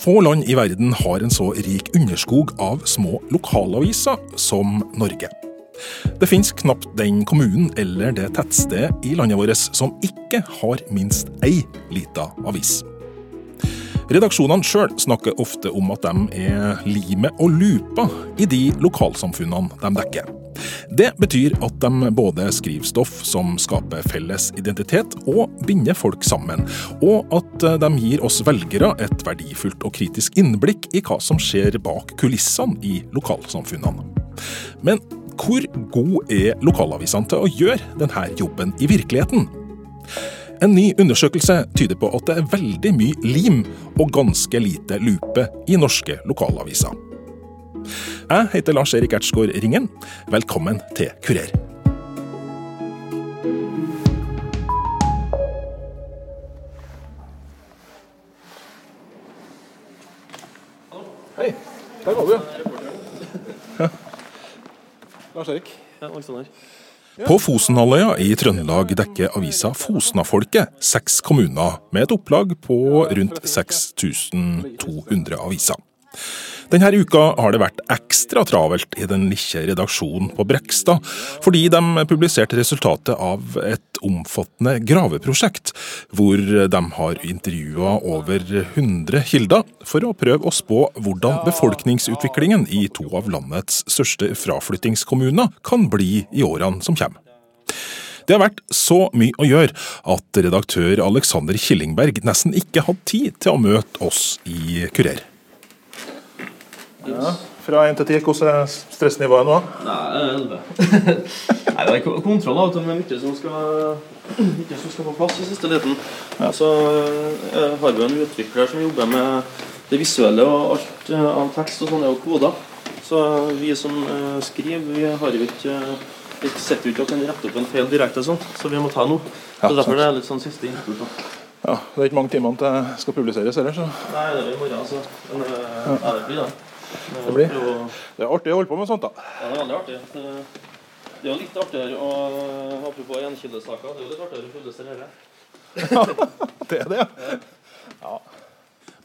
Få land i verden har en så rik underskog av små lokalaviser som Norge. Det finnes knapt den kommunen eller det tettstedet i landet vårt som ikke har minst ei lita avis. Redaksjonene sjøl snakker ofte om at de er limet og lupa i de lokalsamfunnene de dekker. Det betyr at de både skriver stoff som skaper felles identitet og binder folk sammen, og at de gir oss velgere et verdifullt og kritisk innblikk i hva som skjer bak kulissene i lokalsamfunnene. Men hvor god er lokalavisene til å gjøre denne jobben i virkeligheten? En ny undersøkelse tyder på at det er veldig mye lim og ganske lite lupe i norske lokalaviser. Jeg heter Lars Erik Ertsgaard Ringen. Velkommen til Kurer. Hei. Der var du, ja. Lars Erik. Ja, Alexander. På Fosenhalvøya i Trøndelag dekker avisa Fosnafolket seks kommuner, med et opplag på rundt 6200 aviser. Denne uka har det vært ekstra travelt i den lille redaksjonen på Brekstad, fordi de publiserte resultatet av et omfattende graveprosjekt, hvor de har intervjua over 100 kilder for å prøve å spå hvordan befolkningsutviklingen i to av landets største fraflyttingskommuner kan bli i årene som kommer. Det har vært så mye å gjøre at redaktør Alexander Killingberg nesten ikke hadde tid til å møte oss i Kurer. Ja, fra 1 til 10, hvordan er stressnivået nå? Nei, 11. Nei, det er kontroll av det, men mye som skal, mye som skal på plass i siste liten. Ja. Så eh, har vi en utvikler som jobber med det visuelle og alt eh, av tekst og sånne og koder. Så vi som eh, skriver, vi har jo ikke vi sitter jo ikke og kan rette opp en feil direkte, sånn, så vi må ta noe. Så Derfor Derfor det er litt sånn siste innspurt. Ja, Det er ikke mange timene til det skal publiseres heller, så Nei, det er i morgen, altså. Men ja. ja, det blir det. Det, blir, det er artig å holde på med sånt, da. Ja, det er veldig artig. Det er jo litt artigere å Apropos gjenkildesaker, det er jo litt artigere å publisere dette. ja, det er det. Ja.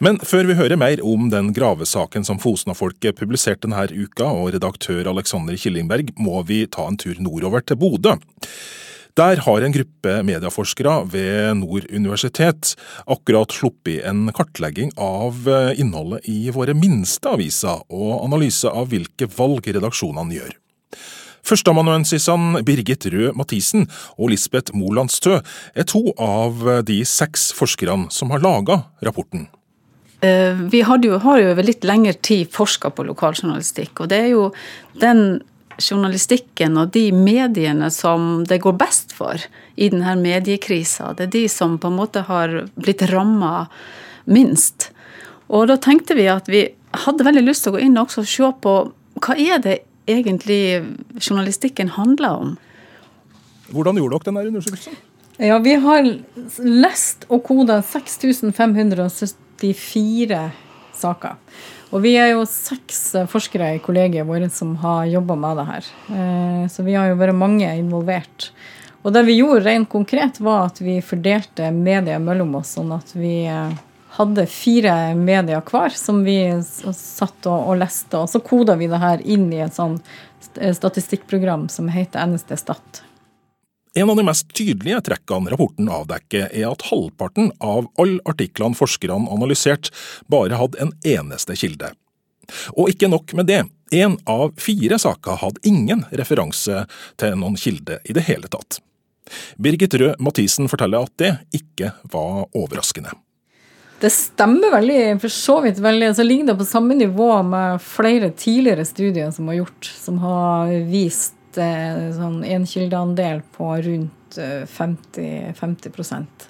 Men før vi hører mer om den gravesaken som Fosna-folket publiserte denne uka, og redaktør Alexander Killingberg, må vi ta en tur nordover til Bodø. Der har en gruppe medieforskere ved Nord universitet akkurat sluppet en kartlegging av eh, innholdet i våre minste aviser, og analyse av hvilke valg redaksjonene gjør. Førsteamanuensisene Birgit Røe Mathisen og Lisbeth Molandstø er to av de seks forskerne som har laga rapporten. Eh, vi jo, har jo over litt lengre tid forska på lokaljournalistikk, og det er jo den journalistikken og de mediene som det går best for i denne mediekrisa. Det er de som på en måte har blitt ramma minst. Og da tenkte vi at vi hadde veldig lyst til å gå inn og også se på hva er det egentlig journalistikken handler om. Hvordan gjorde dere denne undersøkelsen? Ja, Vi har lest og koda 6574 saker. Og vi er jo seks eh, forskere i kollegiet vårt som har jobba med det her. Eh, så vi har jo vært mange involvert. Og det vi gjorde rent konkret, var at vi fordelte medier mellom oss, sånn at vi eh, hadde fire medier hver som vi satt og, og leste. Og så koda vi det her inn i et sånn statistikkprogram som heter NSD Stat. En av de mest tydelige trekkene rapporten avdekker, er at halvparten av alle artiklene forskerne analyserte, bare hadde en eneste kilde. Og ikke nok med det, én av fire saker hadde ingen referanse til noen kilde i det hele tatt. Birgit Røe Mathisen forteller at det ikke var overraskende. Det stemmer veldig, for så vidt veldig. Så ligger det på samme nivå med flere tidligere studier som har gjort, som har vist sånn enkildeandel på rundt 50, eh, 50%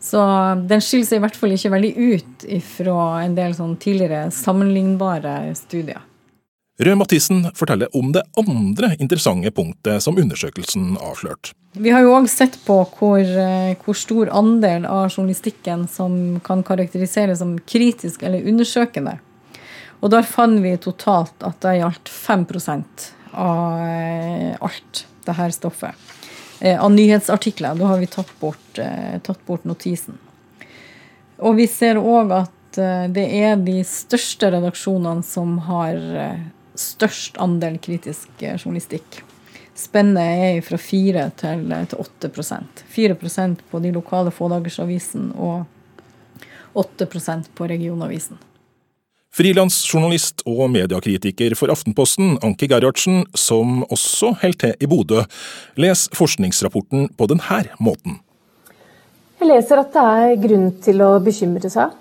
Så den skiller seg i hvert fall ikke veldig ut fra en del sånn tidligere sammenlignbare studier. Røe Mathisen forteller om det andre interessante punktet som undersøkelsen avslørte. Vi har jo òg sett på hvor, eh, hvor, stor andel av journalistikken som kan karakteriseres som kritisk eller undersøkende. Og der fant vi totalt at det gjaldt 5 av eh, alt det her stoffet. Eh, av nyhetsartikler. Da har vi tatt bort, eh, tatt bort notisen. Og vi ser òg at det er de største redaksjonene som har størst andel kritisk journalistikk. Spennet er fra 4 til, til 8% 4% på de lokale fådagersavisene og 8% på regionavisen. Frilansjournalist og mediekritiker for Aftenposten, Anki Gerhardsen, som også holder til i Bodø, les forskningsrapporten på denne måten. Jeg leser at det er grunn til å bekymre seg.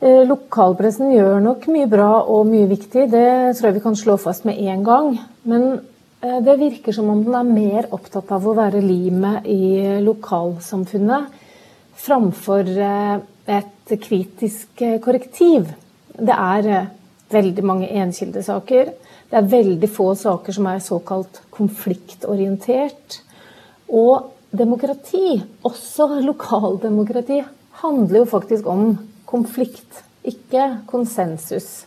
Eh, lokalpressen gjør nok mye bra og mye viktig, det tror jeg vi kan slå fast med en gang. Men eh, det virker som om den er mer opptatt av å være limet i lokalsamfunnet framfor eh, et kritisk korrektiv. Det er veldig mange enkildesaker. Det er veldig få saker som er såkalt konfliktorientert. Og demokrati, også lokaldemokrati, handler jo faktisk om konflikt, ikke konsensus.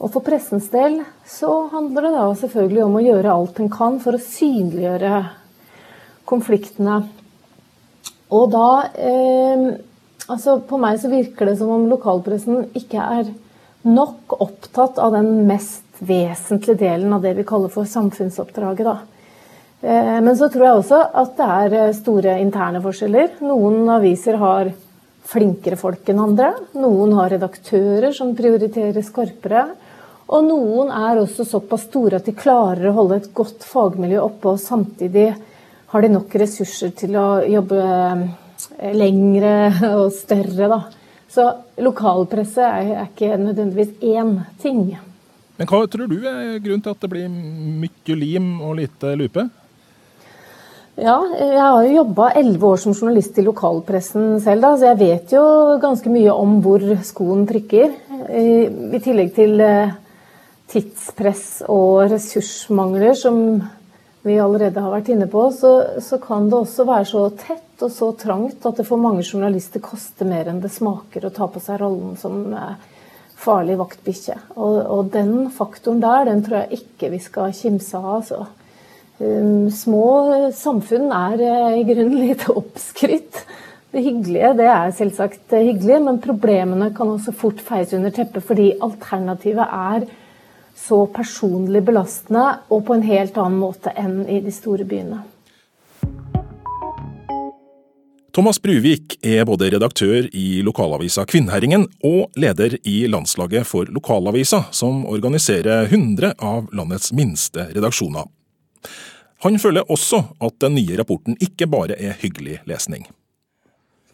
Og for pressens del så handler det da selvfølgelig om å gjøre alt en kan for å synliggjøre konfliktene. Og da eh, Altså, på meg så virker det som om lokalpressen ikke er nok opptatt av den mest vesentlige delen av det vi kaller for samfunnsoppdraget, da. Eh, men så tror jeg også at det er eh, store interne forskjeller. Noen aviser har flinkere folk enn andre. Noen har redaktører som prioriterer skarpere. Og noen er også såpass store at de klarer å holde et godt fagmiljø oppe, og samtidig har de nok ressurser til å jobbe eh, lengre og større. Da. Så lokalpresse er ikke nødvendigvis én ting. Men hva tror du er grunnen til at det blir mye lim og lite lupe? Ja, jeg har jo jobba elleve år som journalist i lokalpressen selv, da, så jeg vet jo ganske mye om hvor skoen trykker. I tillegg til eh, tidspress og ressursmangler, som vi allerede har vært inne på, så, så, kan det også være så tett og så trangt at det for mange journalister koster mer enn det smaker å ta på seg rollen som eh, farlig vaktbikkje. Og, og den faktoren der, den tror jeg ikke vi skal kimse av. altså. Um, små samfunn er eh, i grunnen litt oppskrytt. Det hyggelige det er selvsagt hyggelig, men problemene kan også fort feies under teppet fordi alternativet er så personlig belastende og på en helt annen måte enn i de store byene. Thomas Bruvik er både redaktør i lokalavisa Kvinnherringen og leder i landslaget for lokalavisa, som organiserer 100 av landets minste redaksjoner. Han føler også at den nye rapporten ikke bare er hyggelig lesning.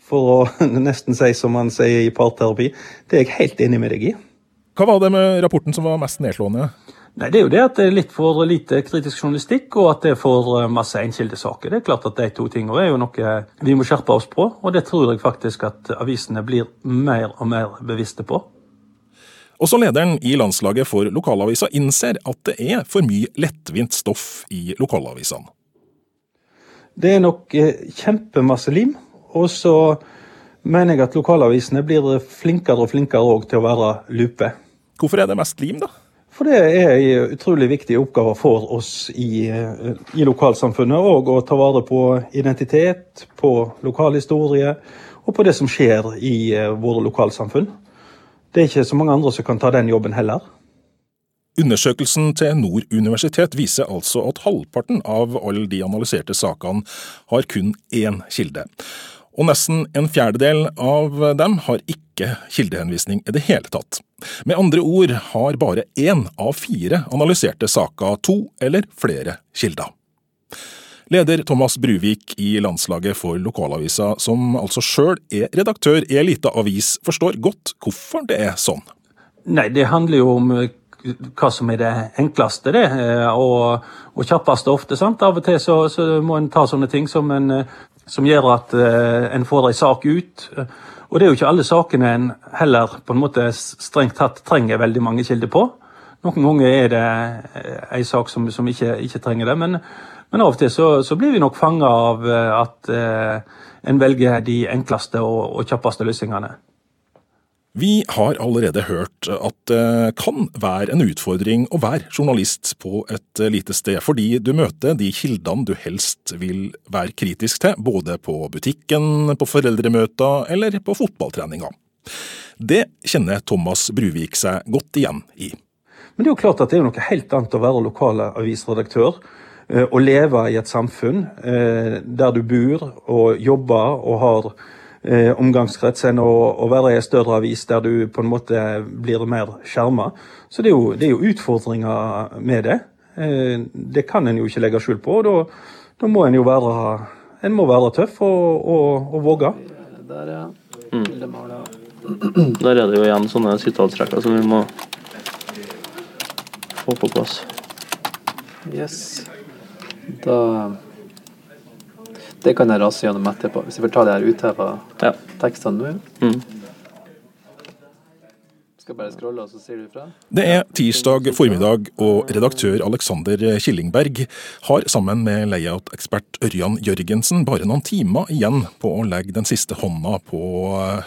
For å nesten si som man sier i parterapi, det er jeg helt enig med deg i. Hva var det med rapporten som var mest nedslående? Nei, Det er jo det at det er litt for lite kritisk journalistikk, og at det er for eh, masse saker. Det er klart at De to tingene er jo noe vi må skjerpe oss på, og det tror jeg faktisk at avisene blir mer og mer bevisste på. Også lederen i landslaget for lokalavisa innser at det er for mye lettvint stoff i lokalavisene. Det er nok eh, kjempemasse lim. Og så mener jeg at lokalavisene blir flinkere og flinkere til å være lupe. Hvorfor er det mest lim, da? For det er en utrolig viktig oppgave for oss i, eh, i lokalsamfunnet. òg å ta vare på identitet, på lokalhistorie og på det som skjer i eh, våre lokalsamfunn. Det er ikke så mange andre som kan ta den jobben heller. Undersøkelsen til Nord universitet viser altså at halvparten av alle de analyserte sakene har kun én kilde. Og nesten en fjerdedel av dem har ikke kildehenvisning i det hele tatt. Med andre ord har bare én av fire analyserte saker to eller flere kilder. Leder Thomas Bruvik i landslaget for lokalavisa, som altså sjøl er redaktør i ei lita avis, forstår godt hvorfor det er sånn. Nei, det handler jo om eh, hva som er det enkleste, det. Eh, og, og kjappeste ofte. sant? Av og til så, så, må en ta sånne ting som, en, eh, som gjør at en får ei sak ut. Og det er jo ikke alle sakene en heller på en måte strengt tatt trenger veldig mange kilder på. Noen ganger er det ei sak som, som ikke, ikke, trenger det. Men, men av og til så, så blir vi nok fanga av eh, at eh, en velger de enkleste og, og kjappeste løsningene. Vi har allerede hørt at det kan være en utfordring å være journalist på et lite sted, fordi du møter de kildene du helst vil være kritisk til, både på butikken, på foreldremøter eller på fotballtreninga. Det kjenner Thomas Bruvik seg godt igjen i. Men det er jo klart at det er noe helt annet å være lokale avisredaktør. og leve i et samfunn eh, der du bor og jobber og har eh, omgangskrets enn å, å, være i en større avis der du på en måte blir mer skjerma. Så det er, jo, det er, jo, utfordringer med det. Eh, det kan en jo ikke legge skjul på. og da må en jo være, en må være tøff og, og, og våge. Der, ja. Mm. Der er det jo igjen sånne sitatstrekker som vi må få på plass. Yes. Da Det kan jeg rase gjennom etterpå. Hvis jeg får ta de her utheva ja. tekstene nå. Mm. Skal bare scrolle, og så sier du ifra. Det er tirsdag formiddag, og redaktør Alexander Killingberg har sammen med layout-ekspert Ørjan Jørgensen bare noen timer igjen på å legge den siste hånda på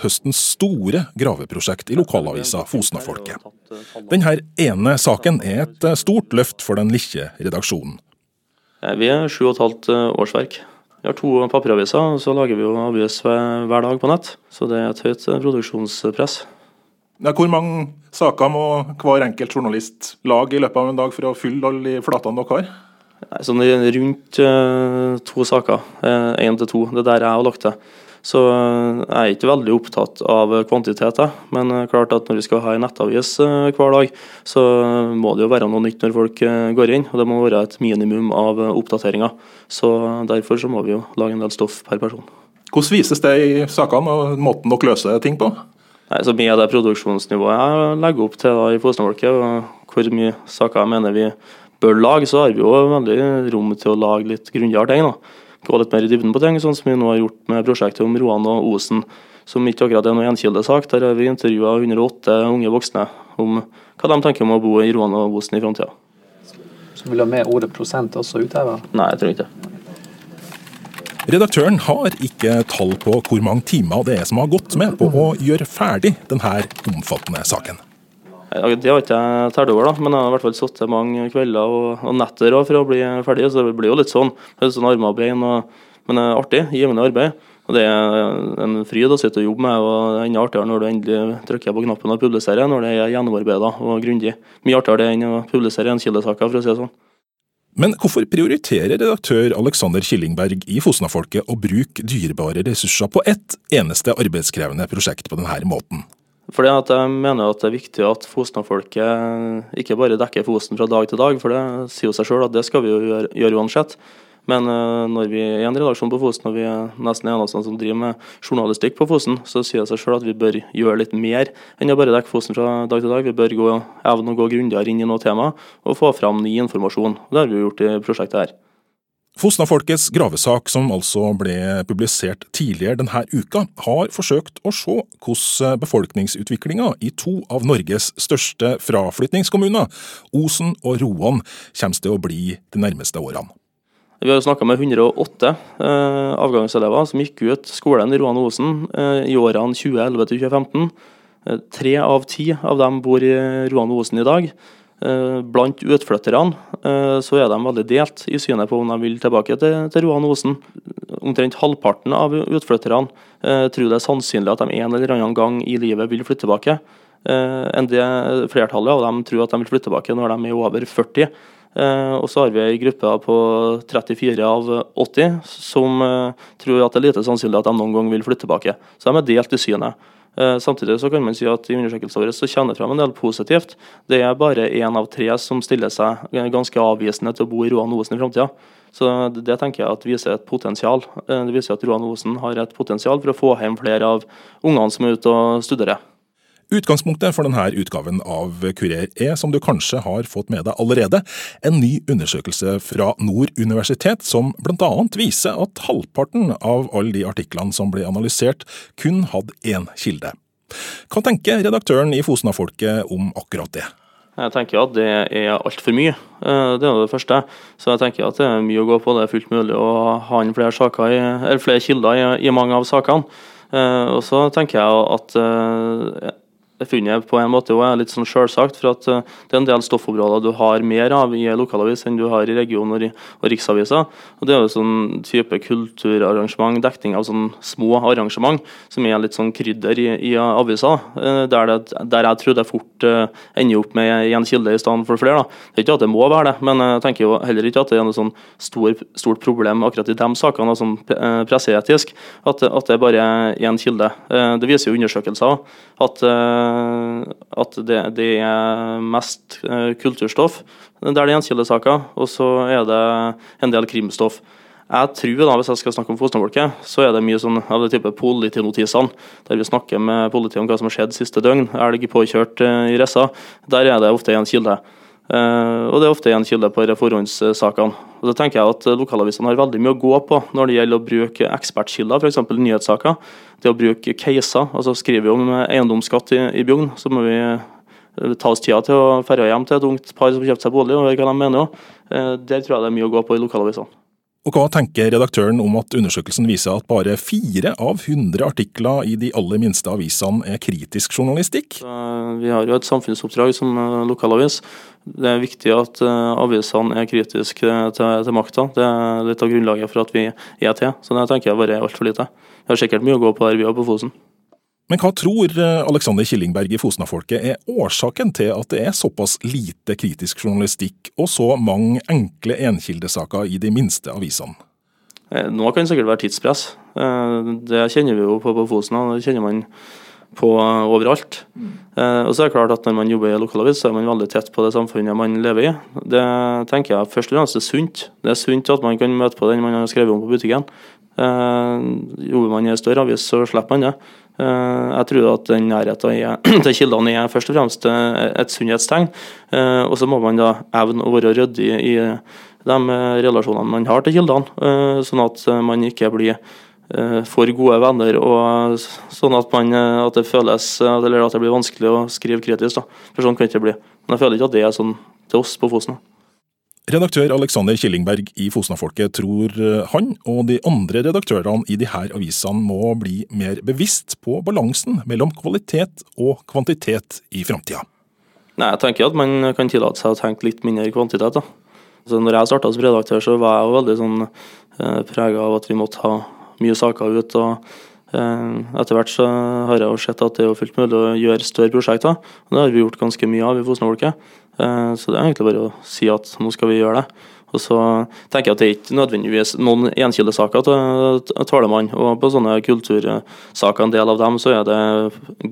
høstens store graveprosjekt i lokalavisa Fosnafolket. Denne ene saken er et stort løft for den lille redaksjonen. Vi er sju og et halvt årsverk. Vi har to papiraviser, og så lager vi jo avis hver dag på nett. Så det er et høyt produksjonspress. Hvor mange saker må hver enkelt journalist lage i løpet av en dag for å fylle alle de flatene dere har? Nei, sånn rundt uh, to saker. Én uh, til to. Det er der jeg har lagt til. Så uh, jeg er ikke veldig opptatt av kvantitet. Men klart at når vi skal ha en nettavis hver dag, så må det jo være noe nytt når folk går inn. Og det må være et minimum av oppdateringer. Så derfor så må vi jo lage en del stoff per person. Hvordan vises det i sakene og måten dere løser ting på? Nei, så Med det produksjonsnivået jeg legger opp til da, i Fosenfolket, og hvor mye saker jeg mener vi bør lage, så har vi jo veldig rom til å lage litt grundigere ting. da. Gå litt mer i dybden på ting, sånn som vi nå har gjort med prosjektet om Roan og Osen. Som ikke akkurat er noen gjenkildesak. Der har vi intervjua 108 unge voksne om hva de tenker om å bo i Roan og Osen i framtida. Så vil du ha med ordet prosent også utheva? Nei, jeg tror ikke det. Redaktøren har ikke tall på hvor mange timer det er som har gått med på å gjøre ferdig denne omfattende saken. Det har ikke jeg telt over, da, men jeg har i hvert fall sittet mange kvelder og, og netter for å bli ferdig. så Det blir jo litt sånn. Det er sånn armer og bein, men det er artig. Givende arbeid. Og Det er en fryd å sitte og jobbe med. og Det er enda artigere når du endelig trykker på knappen og publiserer, når det er gjennomarbeida og grundig. Mye artigere det enn å publisere enkildesaker, for å si det sånn. Men hvorfor prioriterer redaktør Alexander Killingberg i Fosnafolket å bruke dyrebare ressurser på ett eneste arbeidskrevende prosjekt på denne måten? Fordi at Jeg mener at det er viktig at Fosnafolket ikke bare dekker Fosen fra dag til dag, for det sier jo seg sjøl at det skal vi jo gjøre, gjøre uansett. Men uh, når vi er en redaksjon på Fosen, og vi er nesten eneste som driver med journalistikk på Fosen, så sier det seg selv at vi bør gjøre litt mer enn å bare dekke Fosen fra dag til dag. Vi bør gå, evne å gå grundigere inn i noe tema og få fram ny informasjon. Det har vi gjort i prosjektet her. Fosnafolkets gravesak, som altså ble publisert tidligere denne uka, har forsøkt å se hvordan befolkningsutviklinga i to av Norges største fraflytningskommuner, Osen og Roan, kommer til å bli de nærmeste årene. Vi har snakka med 108 eh, avgangselever som gikk ut skolen i Roan og Osen eh, i årene 2011 til 2015. Eh, tre av ti av dem bor i Roan og Osen i dag. Eh, blant utflytterne eh, så er de veldig delt i synet på om de vil tilbake til, til Roan Osen. Omtrent halvparten av utflytterne eh, tror det er sannsynlig at de en eller annen gang i livet vil flytte tilbake. Enn det flertallet av dem tror at de vil flytte tilbake når de er over 40. Eh, og så har vi ei gruppe på 34 av 80 som tror at det er lite sannsynlig at de noen gang vil flytte tilbake. Så de er delt i synet. Eh, samtidig så kan man si at i undersøkelsen vår så kommer det fram en del positivt. Det er bare én av tre som stiller seg ganske avvisende til å bo i Roan Osen i framtida. Så det tenker jeg at viser et potensial. Det viser at Roan Osen har et potensial for å få hjem flere av ungene som er ute og studerer. Utgangspunktet for denne utgaven av Kurer er, som du kanskje har fått med deg allerede, en ny undersøkelse fra Nord universitet som bl.a. viser at halvparten av alle de artiklene som ble analysert, kun hadde én kilde. Hva tenker redaktøren i Fosna-folket om akkurat det? Jeg tenker at det er altfor mye. Eh, det er det første. Så jeg tenker at det er mye å gå på. Det er fullt mulig å ha inn flere, i, flere kilder i, i, mange av sakene. Eh, og så tenker jeg at eh, det funnet på en måte er litt sånn selvsagt, for at uh, det er en del stoffområder du har mer av i lokalavis enn du har i region og, og riksaviser. Og Det er jo sånn type kulturarrangement, dekning av sånn små arrangement, som er litt sånn krydder i, i aviser. Uh, der, det, der, jeg tror det fort uh, ender opp med én kilde i stedet for flere. Da. Det er ikke at det må være det, men jeg tenker jo heller ikke at det er noe sånn stor, stort problem akkurat i de sakene, sånn presseetisk, at, at det er bare én kilde. Det viser jo undersøkelser at Eh, at det, det, er mest kulturstoff, kulturstoff der det er gjenkildesaker, og så er det en del krimstoff. Jeg tror da, Hvis jeg skal snakke om Fosnafolket, så er det mye sånn av det type politinotisene, der vi snakker med politiet om hva som har skjedd siste døgn. Elg påkjørt eh, i Ressa. Der er det ofte en kilde. Og det er ofte en kilde på forhåndssakene. Og så tenker jeg at Lokalavisene har veldig mye å gå på når det gjelder å bruke ekspertkilder, f.eks. nyhetssaker. Det å bruke caser. altså Skriver vi om eiendomsskatt i, i Bjugn, så må vi eh, ta oss tida til å dra hjem til et ungt par som kjøpte seg bolig, og hva de mener. også. der tror jeg det er mye å gå på i lokalavisene. Og hva tenker redaktøren om at undersøkelsen viser at bare fire av 100 artikler i de aller minste avisene er kritisk journalistikk? Vi har jo et samfunnsoppdrag som eh, lokalavis. Det er viktig at eh, avisene er kritiske til, til makta. Det er litt av grunnlaget for at vi er til. Så det tenker jeg bare er altfor lite. Vi har sikkert mye å gå på der vi er på Fosen. Men hva tror eh, Alexander Killingberg i Fosna-folket er årsaken til at det er såpass lite kritisk journalistikk og så mange enkle enkildesaker i de minste avisene? Noe nå kan sikkert være tidspress. Eh, det kjenner vi jo på på Fosna, det kjenner man på overalt. Og så er det klart at Når man jobber i lokalavis, så er man veldig tett på det samfunnet man lever i. Det tenker jeg først og fremst er sunt. Det er sunt at man kan møte på den man har skrevet om på butikken. Jobber man i en større avis, så slipper man det. Eh, jeg tror at den nærheten til kildene er først og fremst eh, et sunnhetstegn. Eh, og så må man da evne å være ryddig i de relasjonene man har til kildene, sånn at man ikke blir for gode venner, og sånn at, man, at det føles eller at det blir vanskelig å skrive kritisk. Da. For sånn kan det ikke bli. Men jeg føler ikke at det er sånn til oss på Fosen. Redaktør Alexander Killingberg i Fosnafolket tror eh, han og de andre redaktørene i disse avisene må bli mer bevisst på balansen mellom kvalitet og kvantitet i framtida. Jeg tenker at man kan tillate seg å tenke litt mindre kvantitet. da. Så når jeg starta som redaktør, så var jeg jo veldig sånn eh, prega av at vi måtte ha mye saker ut. og eh, etter hvert har jeg jo sett at det er fullt mulig å gjøre større prosjekter. og Det har vi gjort ganske mye av i Fosnafolket. Eh, så det er egentlig bare å si at nå skal vi gjøre det. Og så tenker jeg at det er ikke nødvendigvis noen enkildesaker tåler man. Og på sånne kultursaker, en del av dem, så er det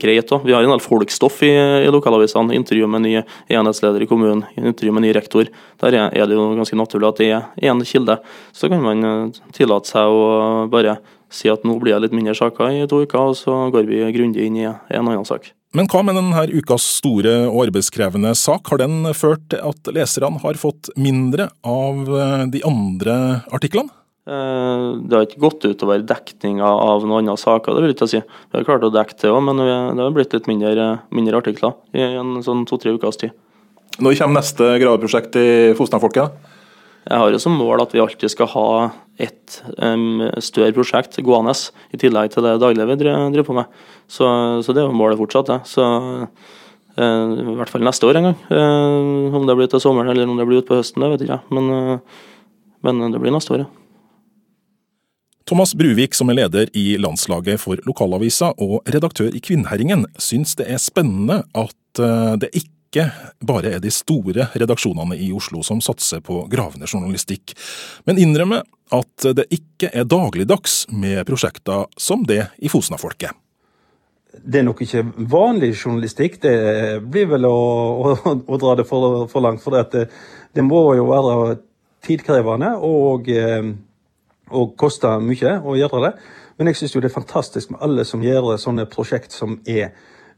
greit òg. Vi har en del folkstoff i, i lokalavisene. Intervju med ny enhetsleder i kommunen, intervju med ny rektor. Der er det jo ganske naturlig at det er én kilde. Så kan man eh, tillate seg å bare si at nå blir det litt mindre saker i to uker, og så går vi grundig inn i en annen sak. Men hva med denne ukas store og arbeidskrevende sak? Har den ført til at leserne har fått mindre av eh, de andre artiklene? Eh, det har ikke gått utover dekninga av noen andre saker, det vil jeg ikke si. Vi har klart å dekke det òg, men det har blitt litt mindre, mindre artikler i en sånn to-tre ukers tid. Når kommer neste graveprosjekt i Fosna-folket? Jeg har jo som mål at vi alltid skal ha et um, større prosjekt gående, i tillegg til det daglige vi driver på med. Så, så det er jo målet fortsatt. Det. Så uh, I hvert fall neste år en gang. Uh, om det blir til sommeren eller om det blir utpå høsten, det vet jeg ikke. Men, uh, men det blir neste år, ja. Thomas Bruvik, som er leder i landslaget for lokalavisa og redaktør i Kvinnherringen, syns det er spennende at det ikke ikke bare er de store redaksjonene i Oslo som satser på gravende journalistikk, men innrømme at det ikke er dagligdags med prosjekter som det i Fosna-folket. Det er nok ikke vanlig journalistikk. Det blir vel å, å, å dra det for, for langt. For det, det, må jo være tidkrevende og, eh, og koste mye å gjøre det. Men jeg syns det er fantastisk med alle som gjør sånne prosjekt som er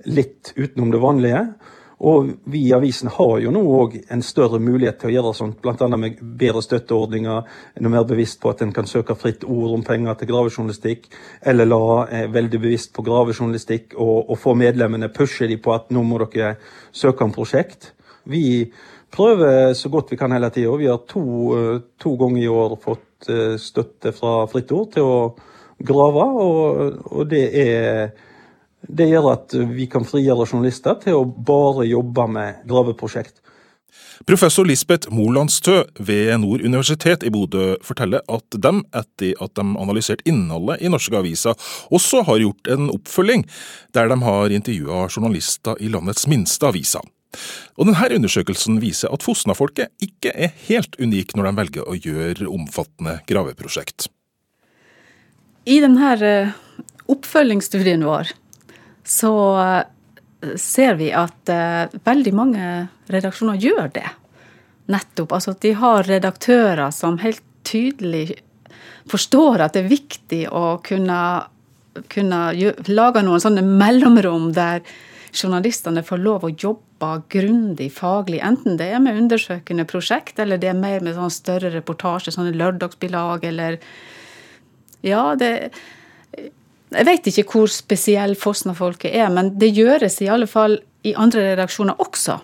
litt utenom det vanlige. Og vi i avisen har jo nå òg en større mulighet til å gjøre sånt, bl.a. med bedre støtteordninger, noe mer bevisst på at en kan søke fritt ord om penger til gravejournalistikk, eller la eh, veldig bevisst på gravejournalistikk og, og, få medlemmene pushe de på at nå må dere søke om prosjekt. Vi prøver så godt vi kan hele tida. Vi har to, eh, to, ganger i år fått eh, støtte fra Fritt Ord til å grave, og, og det er Det gjør at vi kan frigjøre journalister til å bare jobbe med graveprosjekt. Professor Lisbeth Molandstø ved Nord universitet i Bodø forteller at de, etter at de analyserte innholdet i norske aviser, også har gjort en oppfølging, der de har intervjua journalister i landets minste aviser. Og denne Undersøkelsen viser at Fosna-folket ikke er helt unik når de velger å gjøre omfattende graveprosjekt. I denne eh, oppfølgingsstudien vår så ser vi at uh, veldig mange redaksjoner gjør det. Nettopp. Altså at de har redaktører som helt tydelig forstår at det er viktig å kunne, kunne lage noen sånne mellomrom der journalistene får lov å jobbe grundig faglig, enten det er med undersøkende prosjekt, eller det er mer med sånne større reportasjer, sånne lørdagsbilag, eller Ja, det jeg vet ikke hvor spesiell Fosna-folket er, men det gjøres i alle fall i andre redaksjoner også.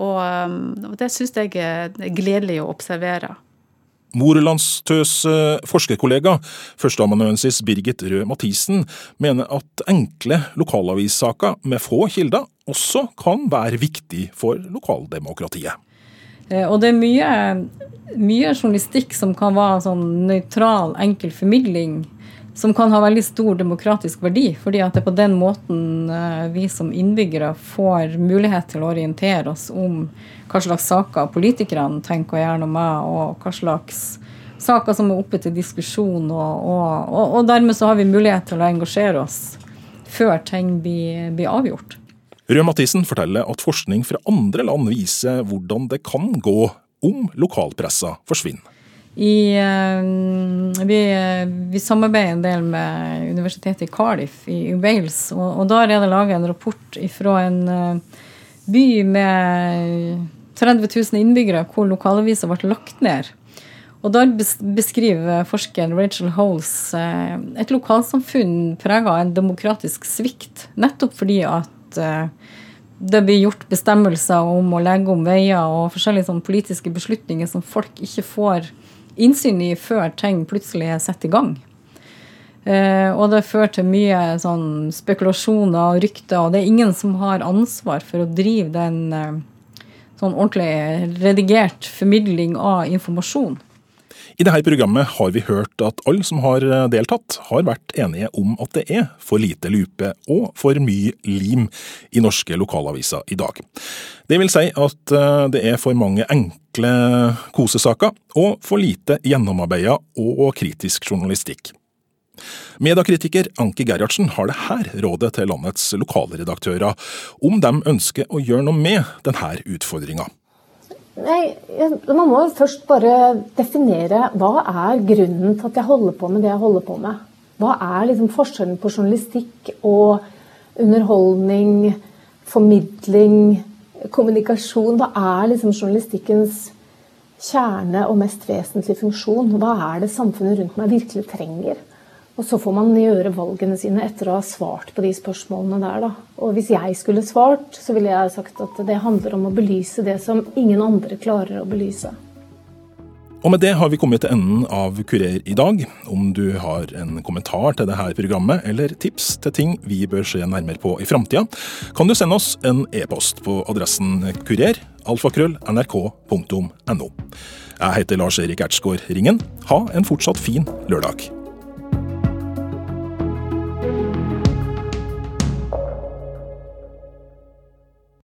Og, um, og det syns jeg er gledelig å observere. Morelandstøs eh, forskerkollega, førsteamanuensis Birgit Røe Mathisen, mener at enkle lokalavissaker med få kilder også kan være viktig for lokaldemokratiet. Eh, og det er mye, mye journalistikk som kan være sånn nøytral, enkel formidling som kan ha veldig stor demokratisk verdi. fordi at det er på den måten eh, vi som innbyggere får mulighet til å orientere oss om hva slags saker politikerne tenker å gjøre noe med, og hva slags saker som er oppe til diskusjon. Og, og, og, dermed så har vi mulighet til å engasjere oss før ting blir, blir avgjort. Røe Mathisen forteller at forskning fra andre land viser hvordan det kan gå om lokalpressa forsvinner. I, eh, vi, vi, samarbeider en del med universitetet i Cardiff i Wales. Og, og der er det laget en rapport fra en eh, by med 30 000 innbyggere hvor lokalavisa ble lagt ned. Og Der beskriver forskeren Rachel Holes eh, et lokalsamfunn prega av en demokratisk svikt. Nettopp fordi at det blir gjort bestemmelser om å legge om veier og forskjellige politiske beslutninger som folk ikke får innsyn i før ting plutselig er satt i gang. Eh, og det fører til mye sånn spekulasjoner og rykter, og det er ingen som har ansvar for å drive den eh, sånn ordentlig redigert formidling av informasjon. I dette programmet har vi hørt at alle som har eh, deltatt, har vært enige om at det er for lite lupe og for mye lim i norske lokalaviser i dag. Det vil si at det er for mange enkle kosesaker og for lite gjennomarbeida og kritisk journalistikk. Mediekritiker Anki Gerhardsen har det her rådet til landets lokalredaktører om de ønsker å gjøre noe med denne utfordringa. Man må først bare definere hva er grunnen til at jeg holder på med det jeg holder på med. Hva er liksom forskjellen på journalistikk og underholdning, formidling, kommunikasjon? Hva er liksom journalistikkens kjerne og mest vesentlige funksjon? Hva er det samfunnet rundt meg virkelig trenger? Og så får man gjøre valgene sine etter å ha svart på de spørsmålene der, da. Og hvis jeg skulle svart, så ville jeg sagt at det handler om å belyse det som ingen andre klarer å belyse. Og med det har vi kommet til enden av Kurer i dag. Om du har en kommentar til dette programmet, eller tips til ting vi bør se nærmere på i framtida, kan du sende oss en e-post på adressen kurer, alfakrøll. Jeg heter Lars Erik Ertsgaard Ringen. Ha en fortsatt fin lørdag.